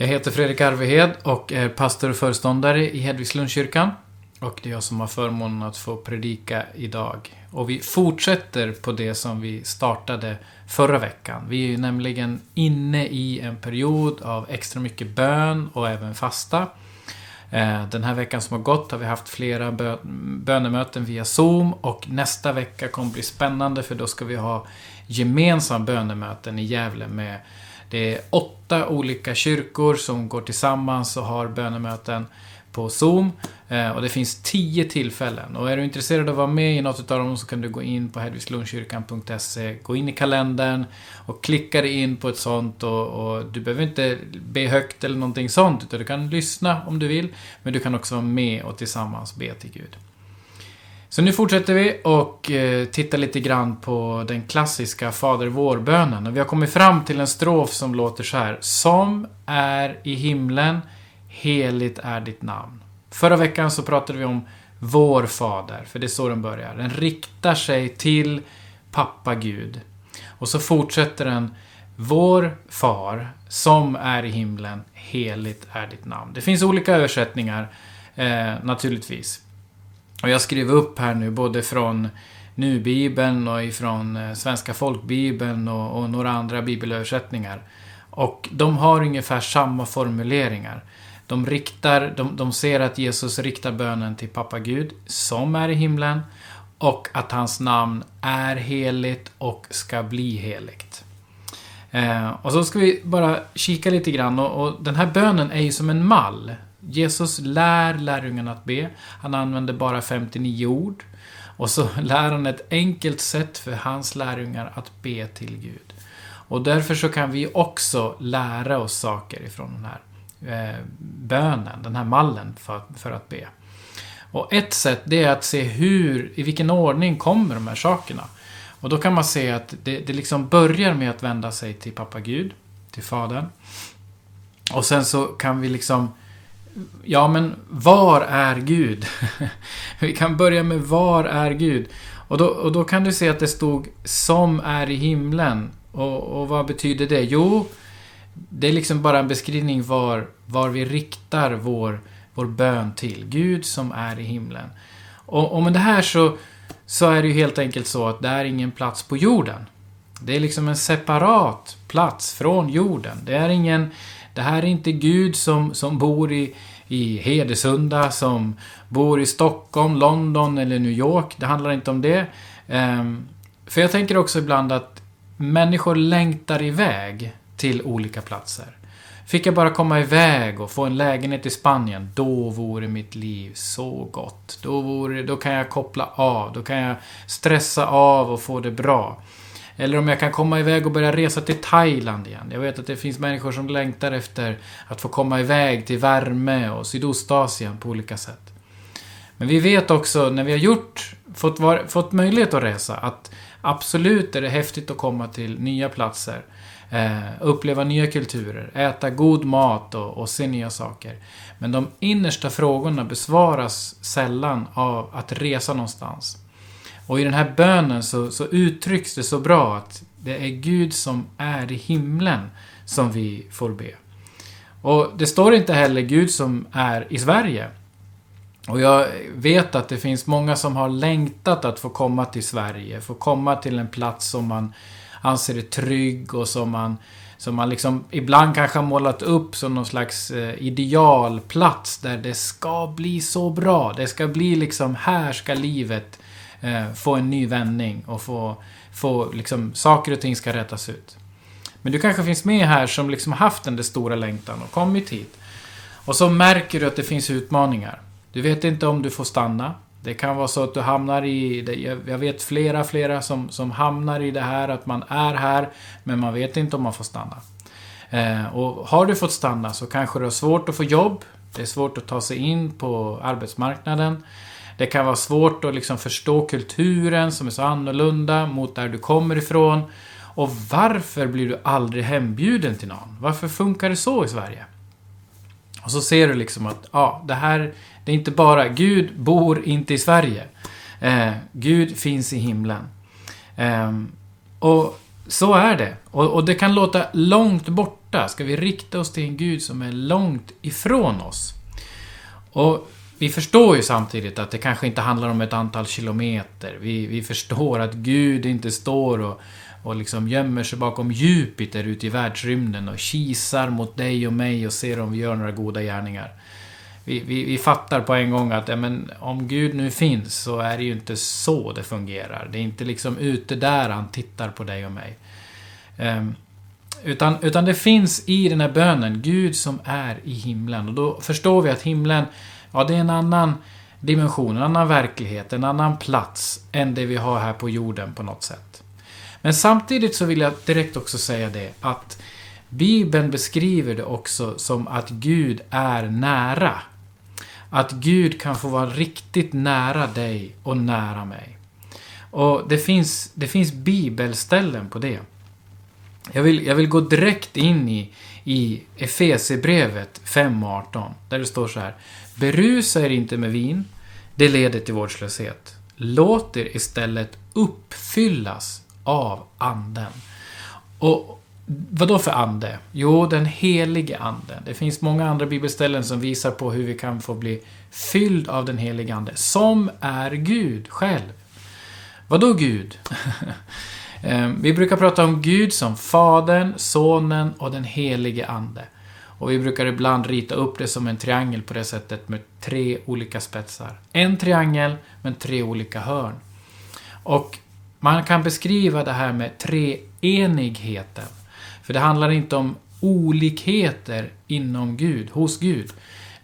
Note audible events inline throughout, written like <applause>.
Jag heter Fredrik Arvehed och är pastor och föreståndare i Hedvigslundskyrkan. Och det är jag som har förmånen att få predika idag. Och vi fortsätter på det som vi startade förra veckan. Vi är ju nämligen inne i en period av extra mycket bön och även fasta. Eh, den här veckan som har gått har vi haft flera bönemöten via Zoom och nästa vecka kommer bli spännande för då ska vi ha gemensamma bönemöten i Gävle med det är åtta olika kyrkor som går tillsammans och har bönemöten på Zoom. Eh, och det finns tio tillfällen. Och är du intresserad av att vara med i något av dem så kan du gå in på hedvigslundkyrkan.se, gå in i kalendern och klicka dig in på ett sånt. Och, och, du behöver inte be högt eller någonting sånt, utan du kan lyssna om du vill. Men du kan också vara med och tillsammans be till Gud. Så nu fortsätter vi och eh, tittar lite grann på den klassiska Fader vår-bönen. Och vi har kommit fram till en strof som låter så här. Som är i himlen, heligt är ditt namn. Förra veckan så pratade vi om Vår Fader, för det är så den börjar. Den riktar sig till pappa Gud. Och så fortsätter den Vår Far, som är i himlen, heligt är ditt namn. Det finns olika översättningar, eh, naturligtvis. Och jag skriver upp här nu både från Nu-bibeln och ifrån eh, Svenska folkbibeln och, och, några andra bibelöversättningar. Och de har ungefär samma formuleringar. De, riktar, de, de ser att Jesus riktar bönen till pappa Gud, som är i himlen, och att hans namn är heligt och ska bli heligt. Eh, och så ska vi bara kika lite grann och, och den här bönen är ju som en mall. Jesus lär lärjungarna att be. Han använder bara 59 ord. Och så <laughs> lär han ett enkelt sätt för hans lärjungar att be till Gud. Och därför så kan vi också lära oss saker ifrån den här eh, bönen, den här mallen för, för att be. Och ett sätt det är att se hur, i vilken ordning kommer de här sakerna. Och då kan man se att det, det liksom börjar med att vända sig till pappa Gud, till Fadern. Och sen så kan vi liksom Ja, men var är Gud? <laughs> Vi kan börja med var är Gud? Och då, och då kan du se att det stod som är i himlen. Och, och vad betyder det? Jo, det är liksom bara en beskrivning var, var vi riktar vår, vår bön till. Gud som är i himlen. Och, och med det här så, så är det ju helt enkelt så att det är ingen plats på jorden. Det är liksom en separat plats från jorden. Det är ingen det här är inte Gud som, som bor i, i Hedesunda, som bor i Stockholm, London eller New York. Det handlar inte om det. Um, för jag tänker också ibland att människor längtar iväg till olika platser. Fick jag bara komma iväg och få en lägenhet i Spanien, då vore mitt liv så gott. Då, vore, då kan jag koppla av, då kan jag stressa av och få det bra. Eller om jag kan komma iväg och börja resa till Thailand igen. Jag vet att det finns människor som längtar efter att få komma iväg till värme och Sydostasien på olika sätt. Men vi vet också när vi har gjort, fått, var, fått möjlighet att resa, att absolut är det häftigt att komma till nya platser. Eh, uppleva nya kulturer, äta god mat och, och se nya saker. Men de innersta frågorna besvaras sällan av att resa någonstans. Och i den här bönen så, så uttrycks det så bra att det är Gud som är i himlen som vi får be. Och det står inte heller Gud som är i Sverige. Och jag vet att det finns många som har längtat att få komma till Sverige, få komma till en plats som man anser är trygg och som man, som man liksom ibland kanske har målat upp som någon slags eh, idealplats där det ska bli så bra. Det ska bli liksom, här ska livet eh, få en ny vändning och få, få liksom, saker och ting ska rättas ut. Men du kanske finns med här som liksom haft den där stora längtan och kommit hit. Och så märker du att det finns utmaningar. Du vet inte om du får stanna. Det kan vara så att du hamnar i... Jag vet flera, flera som, som hamnar i det här att man är här, men man vet inte om man får stanna. Eh, och har du fått stanna så kanske du har svårt att få jobb. Det är svårt att ta sig in på arbetsmarknaden. Det kan vara svårt att liksom förstå kulturen som är så annorlunda mot där du kommer ifrån. Och varför blir du aldrig hembjuden till någon? Varför funkar det så i Sverige? Och så ser du liksom att, ja, det här, det är inte bara, Gud bor inte i Sverige. Eh, Gud finns i himlen. Eh, och så är det. Och, och, det kan låta långt borta? Ska vi rikta oss till en Gud som är långt ifrån oss? Och vi förstår ju samtidigt att det kanske inte handlar om ett antal kilometer. Vi, vi förstår att Gud inte står och, och liksom gömmer sig bakom Jupiter ute i världsrymden och kisar mot dig och mig och ser om vi gör några goda gärningar. Vi, vi, vi fattar på en gång att ja, men, om Gud nu finns så är det ju inte så det fungerar. Det är inte liksom ute där han tittar på dig och mig. Um, utan, utan det finns i den här bönen Gud som är i himlen. Och då förstår vi att himlen Ja, det är en annan dimension, en annan verklighet, en annan plats än det vi har här på jorden på något sätt. Men samtidigt så vill jag direkt också säga det att Bibeln beskriver det också som att Gud är nära. Att Gud kan få vara riktigt nära dig och nära mig. Och det finns, det finns bibelställen på det. Jag vill, jag vill gå direkt in i, i Efesierbrevet 5.18 Där det står så här. Berusa er inte med vin. Det leder till vårdslöshet. Låt er istället uppfyllas av anden. Och vad då för ande? Jo, den helige anden. Det finns många andra bibelställen som visar på hur vi kan få bli fylld av den helige ande. Som är Gud själv. Vad då Gud? <laughs> Ehm, vi brukar prata om Gud som Fadern, Sonen och den helige Ande. Och vi brukar ibland rita upp det som en triangel på det sättet med tre olika spetsar. En triangel, men tre olika hörn. Och man kan beskriva det här med treenigheten. För det handlar inte om olikheter inom Gud, hos Gud.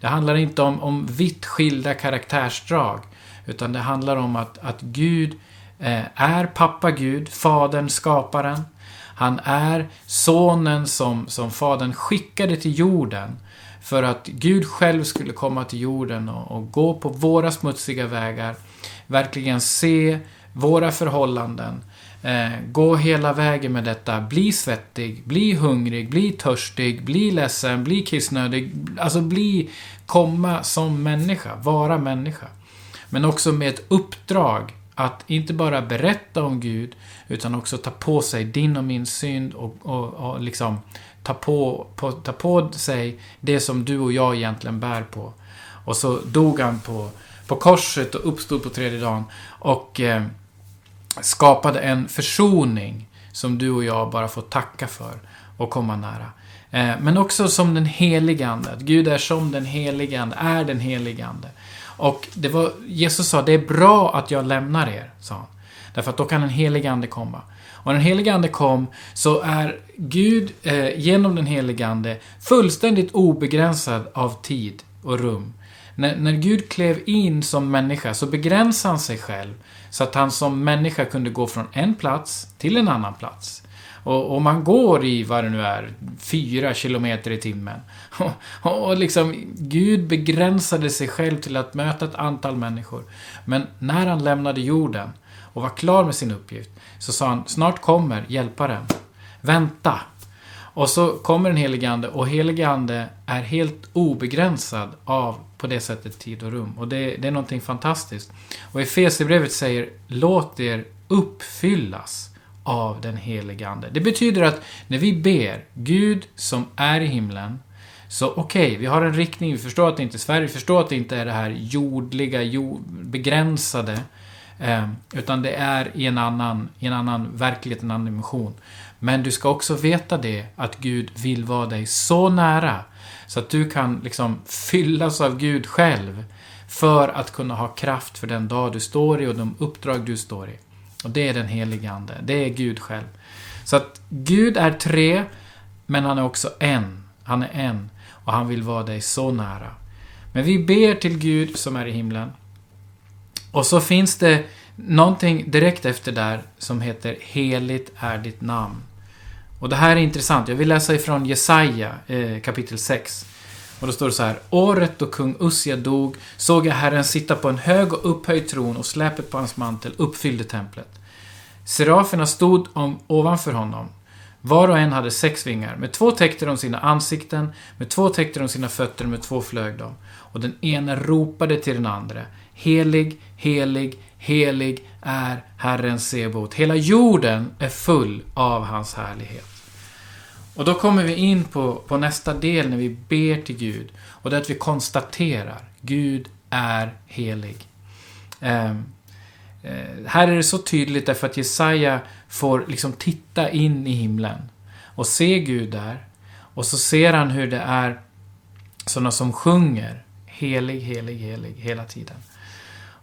Det handlar inte om, om vitt skilda karaktärsdrag. Utan det handlar om att, att Gud eh, är pappa Gud, Fadern, skaparen. Han är sonen som, som Fadern skickade till jorden för att Gud själv skulle komma till jorden och, och gå på våra smutsiga vägar. Verkligen se våra förhållanden. Eh, gå hela vägen med detta. Bli svettig, bli hungrig, bli törstig, bli ledsen, bli kissnödig. Alltså bli, komma som människa, vara människa. Men också med ett uppdrag att inte bara berätta om Gud, utan också ta på sig din och min synd och, och, och liksom ta på, på, ta på sig det som du och jag egentligen bär på. Och så dog han på, på korset och uppstod på tredje dagen och eh, skapade en försoning som du och jag bara får tacka för och komma nära. Eh, men också som den helige Ande. Att Gud är som den helige Ande, är den helige Ande. Och det var, Jesus sa, det är bra att jag lämnar er, sa han. Därför att då kan den helige Ande komma. Och när den helige Ande kom så är Gud eh, genom den helige Ande fullständigt obegränsad av tid och rum. När, när Gud klev in som människa så begränsade han sig själv så att han som människa kunde gå från en plats till en annan plats. Och, och man går i, vad det nu är, fyra kilometer i timmen. <laughs> Och, och liksom, Gud begränsade sig själv till att möta ett antal människor. Men när han lämnade jorden och var klar med sin uppgift, så sa han, snart kommer hjälparen. Vänta! Och så kommer den helige Ande och helige Ande är helt obegränsad av, på det sättet, tid och rum. Och det, det är någonting fantastiskt. Och Efesierbrevet säger, låt er uppfyllas av den helige Ande. Det betyder att när vi ber Gud som är i himlen, så okej, okay, vi har en riktning, vi förstår att det inte är Sverige, vi förstår att det inte är det här jordliga, jord, begränsade, eh, utan det är i en annan, i en annan verklighet, en annan dimension. Men du ska också veta det, att Gud vill vara dig så nära, så att du kan liksom fyllas av Gud själv, för att kunna ha kraft för den dag du står i och de uppdrag du står i. Och det är den helige Ande. Det är Gud själv. Så att Gud är tre, men han är också en. Han är en. Och han vill vara dig så nära. Men vi ber till Gud som är i himlen. Och så finns det någonting direkt efter där som heter Heligt är ditt namn. Och det här är intressant. Jag vill läsa ifrån Jesaja eh, kapitel 6. Och då står det så här. Året då kung Ussia dog såg jag Herren sitta på en hög och upphöjd tron och släpet på hans mantel uppfyllde templet. Seraferna stod om, ovanför honom. Var och en hade sex vingar. Med två täckte de sina ansikten, med två täckte de sina fötter, med två flög de. Och den ene ropade till den andra. Helig, helig, helig är Herren Sebot. Hela jorden är full av hans härlighet. Och då kommer vi in på, på nästa del när vi ber till Gud. Och det är att vi konstaterar, Gud är helig. Eh, eh, här är det så tydligt därför att Jesaja får liksom titta in i himlen och se Gud där. Och så ser han hur det är sådana som sjunger helig, helig, helig hela tiden.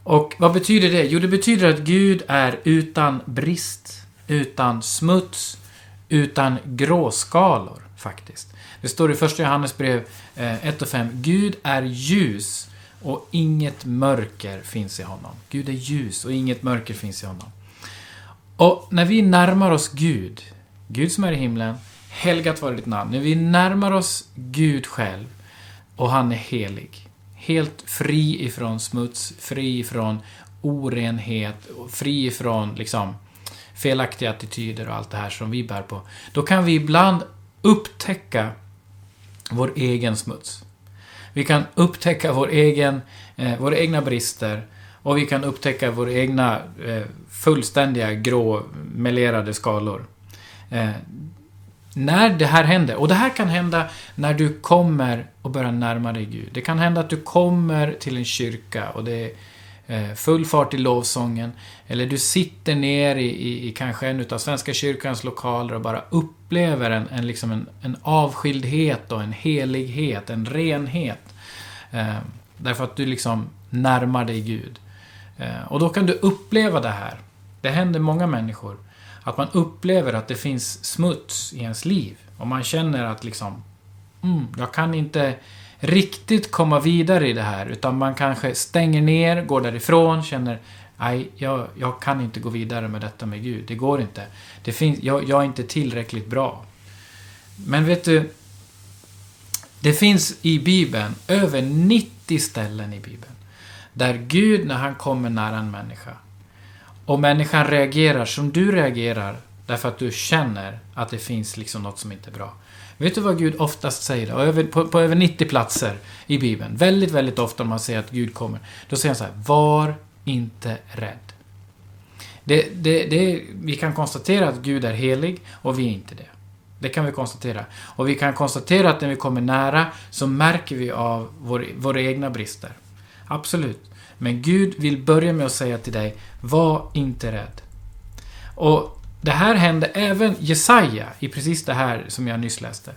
Och vad betyder det? Jo, det betyder att Gud är utan brist, utan smuts, utan gråskalor faktiskt. Det står i första Johannesbrev 1 eh, och 5. Gud är ljus och inget mörker finns i honom. Gud är ljus och inget mörker finns i honom. Och när vi närmar oss Gud, Gud som är i himlen, helgat vare ditt namn. När vi närmar oss Gud själv och han är helig. Helt fri ifrån smuts, fri ifrån orenhet, fri ifrån liksom felaktiga attityder och allt det här som vi bär på. Då kan vi ibland upptäcka vår egen smuts. Vi kan upptäcka vår egen, eh, våra egna brister och vi kan upptäcka våra egna eh, fullständiga grå melerade skalor. Eh, när det här händer, och det här kan hända när du kommer och börjar närma dig Gud. Det kan hända att du kommer till en kyrka och det är eh, full fart i lovsången. Eller du sitter ner i, i, i kanske en av Svenska kyrkans lokaler och bara upplever en, en, liksom en, en avskildhet och en helighet, en renhet. Eh, därför att du liksom närmar dig Gud. Eh, och då kan du uppleva det här. Det händer många människor. Att man upplever att det finns smuts i ens liv. Och man känner att liksom, mm, jag kan inte riktigt komma vidare i det här. Utan man kanske stänger ner, går därifrån, känner Nej, jag, jag kan inte gå vidare med detta med Gud. Det går inte. Det finns, jag, jag är inte tillräckligt bra. Men vet du, det finns i Bibeln över 90 ställen i Bibeln där Gud, när han kommer nära en människa och människan reagerar som du reagerar därför att du känner att det finns liksom något som inte är bra. Vet du vad Gud oftast säger? Över, på, på, över 90 platser i Bibeln, väldigt, väldigt ofta när man säger att Gud kommer, då säger han så här, var inte rädd. Det, det, det, vi kan konstatera att Gud är helig och vi är inte det. Det kan vi konstatera. Och vi kan konstatera att när vi kommer nära så märker vi av vår, våra egna brister. Absolut. Men Gud vill börja med att säga till dig, var inte rädd. Och det här hände även Jesaja i precis det här som jag nyss läste.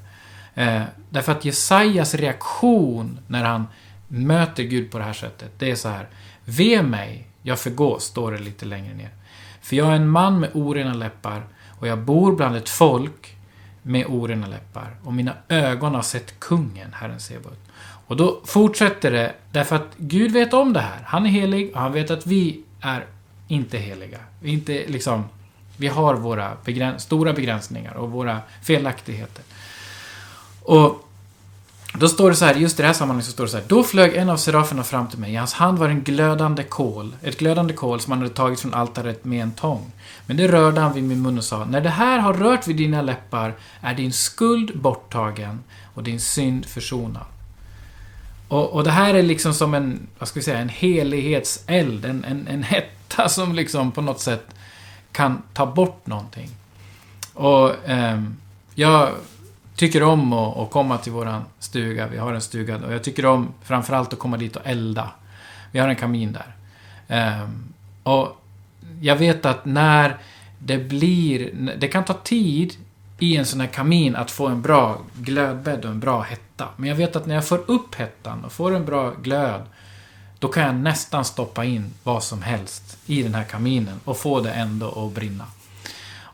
Eh, därför att Jesajas reaktion när han möter Gud på det här sättet, det är så här. Ve mig, jag förgås, står det lite längre ner. För jag är en man med orena läppar och jag bor bland ett folk med orena läppar och mina ögon har sett kungen, Herren Sebaot. Och då fortsätter det, därför att Gud vet om det här. Han är helig och han vet att vi är inte heliga. Vi, inte, liksom, vi har våra begräns stora begränsningar och våra felaktigheter. Och då står det så här, just i det här sammanhanget så står det så här. Då flög en av seraferna fram till mig. I hans hand var en glödande kol. Ett glödande kol som han hade tagit från altaret med en tång. Men det rörde han vid min mun och sa. När det här har rört vid dina läppar är din skuld borttagen och din synd försonad. Och, och det här är liksom som en, vad ska vi säga, en helighetseld. En, en, en hetta <laughs> som liksom på något sätt kan ta bort någonting. Och eh, jag tycker om att, att, komma till våran stuga. Vi har en stuga och jag tycker om framförallt att komma dit och elda. Vi har en kamin där. Eh, och jag vet att när det blir, det kan ta tid i en sån här kamin att få en bra glödbädd och en bra hetta. Men jag vet att när jag får upp hettan och får en bra glöd då kan jag nästan stoppa in vad som helst i den här kaminen och få det ändå att brinna.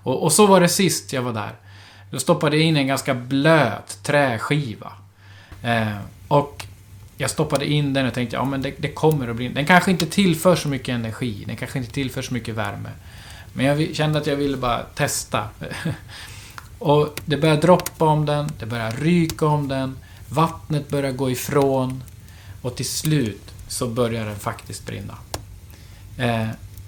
Och, och så var det sist jag var där. Då stoppade jag in en ganska blöt träskiva. Eh, och jag stoppade in den och tänkte, ja men det, det, kommer att brinna. Den kanske inte tillför så mycket energi, den kanske inte tillför så mycket värme. Men jag kände att jag ville bara testa. <laughs> Och det började droppa om den, det började ryka om den, vattnet börjar gå ifrån och till slut så börjar den faktiskt brinna. Eh,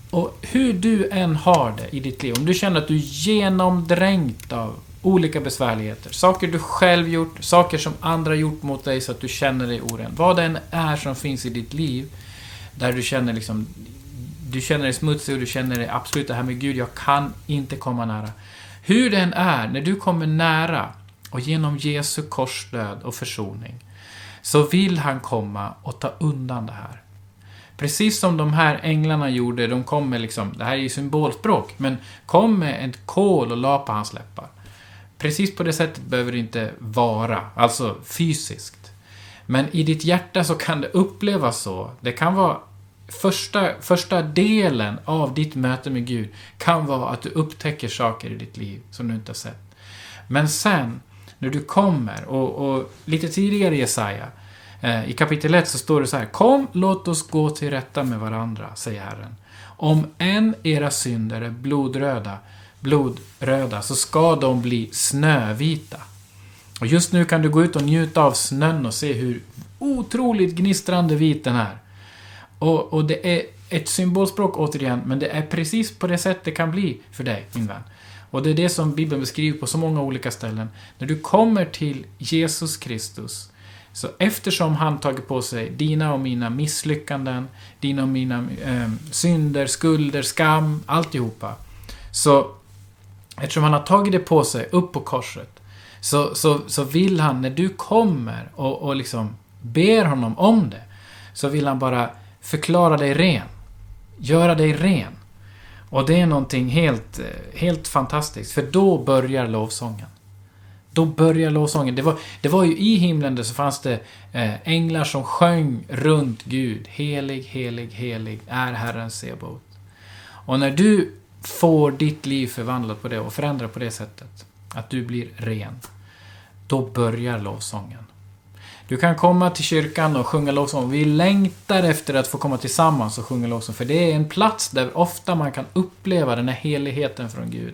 och hur du än har det i ditt liv, om du känner att du är genomdränkt av olika besvärligheter, saker du själv gjort, saker som andra gjort mot dig så att du känner dig oren. Vad det än är som finns i ditt liv, där du känner liksom du känner dig smutsig och du känner dig absolut det här med Gud, jag kan inte komma nära. Hur den är, när du kommer nära och genom Jesu korsdöd och försoning så vill han komma och ta undan det här. Precis som de här änglarna gjorde, de kom med liksom, det här är ju symbolspråk, men kom med ett kol och la på hans läppar. Precis på det sättet behöver det inte vara, alltså fysiskt. Men i ditt hjärta så kan det upplevas så. Det kan vara första, första delen av ditt möte med Gud kan vara att du upptäcker saker i ditt liv som du inte har sett. Men sen, när du kommer, och, och lite tidigare i Jesaja, eh, i kapitel 1 så står det så här. Kom, låt oss gå till rätta med varandra, säger Herren. Om än era synder är blodröda, blodröda, så ska de bli snövita. Och just nu kan du gå ut och njuta av snön och se hur otroligt gnistrande vit den är. Och, och det är ett symbolspråk återigen, men det är precis på det sätt det kan bli för dig, min vän. Och det är det som Bibeln beskriver på så många olika ställen. När du kommer till Jesus Kristus, så eftersom han tagit på sig dina och mina misslyckanden, dina och mina eh, synder, skulder, skam, alltihopa. Så eftersom han har tagit det på sig upp på korset, så, så, så vill han, när du kommer och, och liksom ber honom om det, så vill han bara förklara dig ren. Göra dig ren. Och det är någonting helt, eh, helt fantastiskt, för då börjar lovsången. Då börjar lovsången. Det var, det var ju i himlen där så fanns det eh, änglar som sjöng runt Gud. Helig, helig, helig är Herren Sebot. Och när du får ditt liv förvandlat på det och förändrat på det sättet, att du blir ren, då börjar lovsången. Du kan komma till kyrkan och sjunga lovsång. Vi längtar efter att få komma tillsammans och sjunga lovsång. För det är en plats där ofta man kan uppleva den här heligheten från Gud.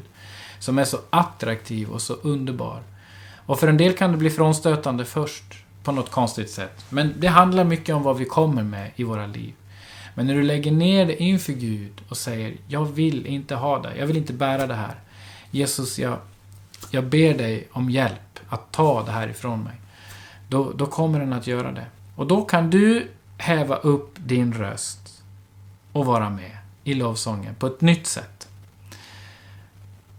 Som är så attraktiv och så underbar. Och för en del kan det bli frånstötande först. På något konstigt sätt. Men det handlar mycket om vad vi kommer med i våra liv. Men när du lägger ner det inför Gud och säger Jag vill inte ha det. Jag vill inte bära det här. Jesus, jag, jag ber dig om hjälp att ta det här ifrån mig. Då, då kommer den att göra det. Och då kan du häva upp din röst och vara med i lovsången på ett nytt sätt.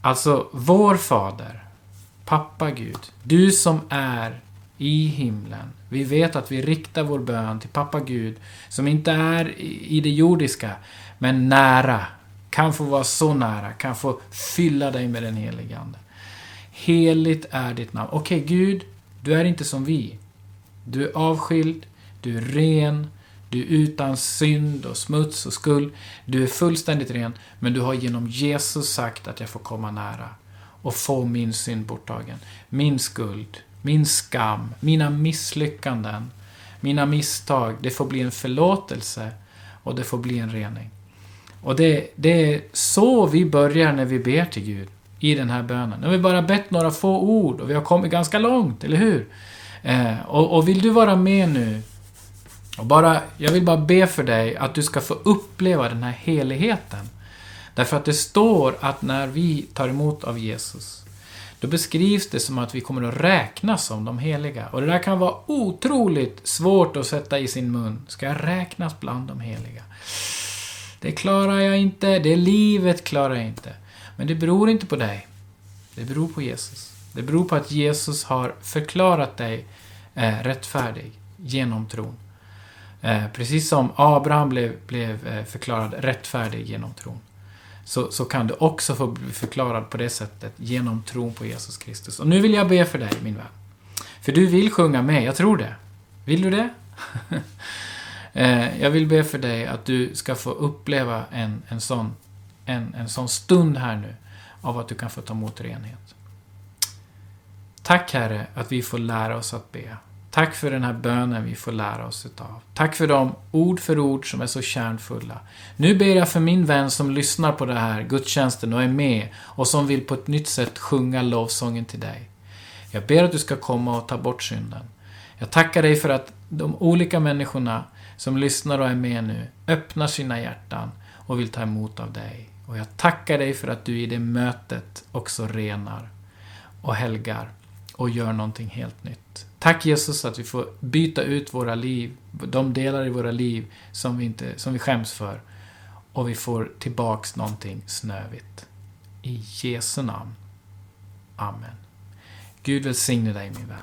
Alltså, vår Fader, Pappa Gud, du som är i himlen. Vi vet att vi riktar vår bön till Pappa Gud, som inte är i det jordiska, men nära. Kan få vara så nära, kan få fylla dig med den helige Ande. Heligt är ditt namn. Okej, okay, Gud, du är inte som vi. Du är avskild, du är ren, du är utan synd och smuts och skuld. Du är fullständigt ren, men du har genom Jesus sagt att jag får komma nära och få min synd borttagen. Min skuld, min skam, mina misslyckanden, mina misstag. Det får bli en förlåtelse och det får bli en rening. Och det, det är så vi börjar när vi ber till Gud i den här bönen. Nu har vi bara bett några få ord och vi har kommit ganska långt, eller hur? Eh, och, och, vill du vara med nu, och bara, jag vill bara be för dig att du ska få uppleva den här heligheten. Därför att det står att när vi tar emot av Jesus, då beskrivs det som att vi kommer att räknas som de heliga. Och det där kan vara otroligt svårt att sätta i sin mun. Ska jag räknas bland de heliga? Det klarar jag inte, det livet klarar jag inte. Men det beror inte på dig. Det beror på Jesus. Det beror på att Jesus har förklarat dig eh, rättfärdig genom tron. Eh, precis som Abraham blev, blev eh, förklarad rättfärdig genom tron. Så, så kan du också få bli förklarad på det sättet genom tron på Jesus Kristus. Och nu vill jag be för dig, min vän. För du vill sjunga med, jag tror det. Vill du det? <laughs> Eh, jag vill be för dig att du ska få uppleva en, en, sån, en, en sån stund här nu av att du kan få ta emot renhet. Tack Herre att vi får lära oss att be. Tack för den här bönen vi får lära oss utav. Tack för de ord för ord som är så kärnfulla. Nu ber jag för min vän som lyssnar på den här gudstjänsten och är med och som vill på ett nytt sätt sjunga lovsången till dig. Jag ber att du ska komma och ta bort synden. Jag tackar dig för att de olika människorna som lyssnar och är med nu öppnar sina hjärtan och vill ta emot av dig. Och jag tackar dig för att du i det mötet också renar och helgar och gör någonting helt nytt. Tack Jesus att vi får byta ut våra liv, de delar i våra liv som vi, inte, som vi skäms för. Och vi får tillbaks någonting snövigt. I Jesu namn. Amen. Gud Gud välsigne dig min vän.